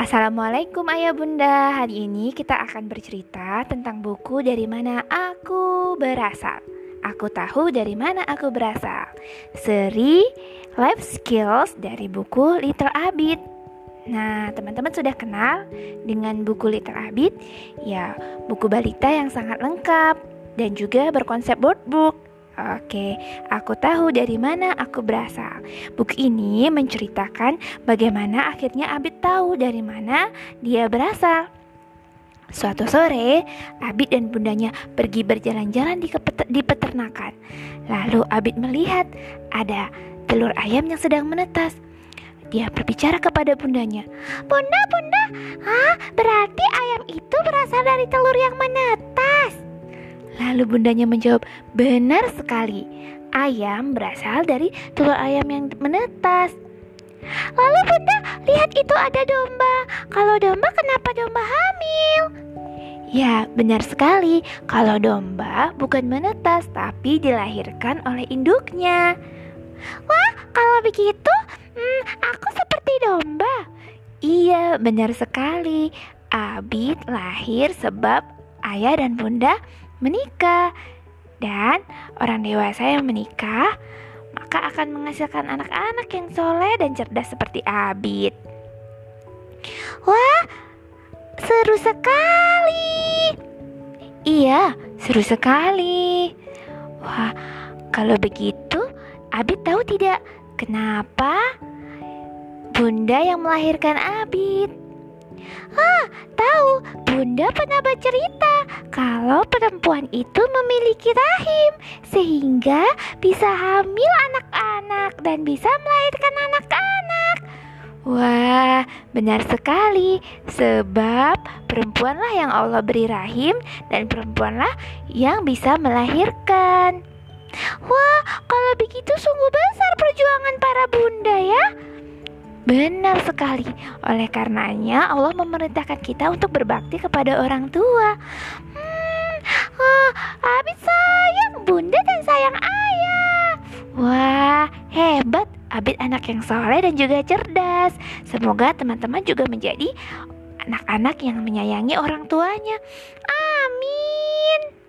Assalamualaikum ayah bunda. Hari ini kita akan bercerita tentang buku dari mana aku berasal. Aku tahu dari mana aku berasal. Seri Life Skills dari buku Little Abid. Nah teman-teman sudah kenal dengan buku Little Abid? Ya buku balita yang sangat lengkap Dan juga berkonsep board book Oke, aku tahu dari mana aku berasal. Buku ini menceritakan bagaimana akhirnya Abid tahu dari mana dia berasal. Suatu sore, Abid dan bundanya pergi berjalan-jalan di, di peternakan. Lalu Abid melihat ada telur ayam yang sedang menetas. Dia berbicara kepada bundanya. Bunda, bunda, ah, berarti ayam itu berasal dari telur yang menetas. Lalu bundanya menjawab, benar sekali. Ayam berasal dari telur ayam yang menetas. Lalu bunda, lihat itu ada domba. Kalau domba kenapa domba hamil? Ya, benar sekali. Kalau domba bukan menetas, tapi dilahirkan oleh induknya. Wah, kalau begitu, hmm, aku seperti domba. Iya, benar sekali. Abid lahir sebab ayah dan bunda menikah. Dan orang dewasa yang menikah maka akan menghasilkan anak-anak yang soleh dan cerdas seperti Abid. Wah, seru sekali. Iya, seru sekali. Wah, kalau begitu, Abid tahu tidak kenapa Bunda yang melahirkan Abid? Ah, tahu, Bunda pernah bercerita kalau perempuan itu memiliki rahim sehingga bisa hamil anak-anak dan bisa melahirkan anak-anak. Wah, benar sekali. Sebab perempuanlah yang Allah beri rahim dan perempuanlah yang bisa melahirkan. Wah, kalau begitu sungguh besar perjuangan para bunda ya. Benar sekali. Oleh karenanya Allah memerintahkan kita untuk berbakti kepada orang tua. Hmm, hebat, Abid anak yang soleh dan juga cerdas. Semoga teman-teman juga menjadi anak-anak yang menyayangi orang tuanya. Amin.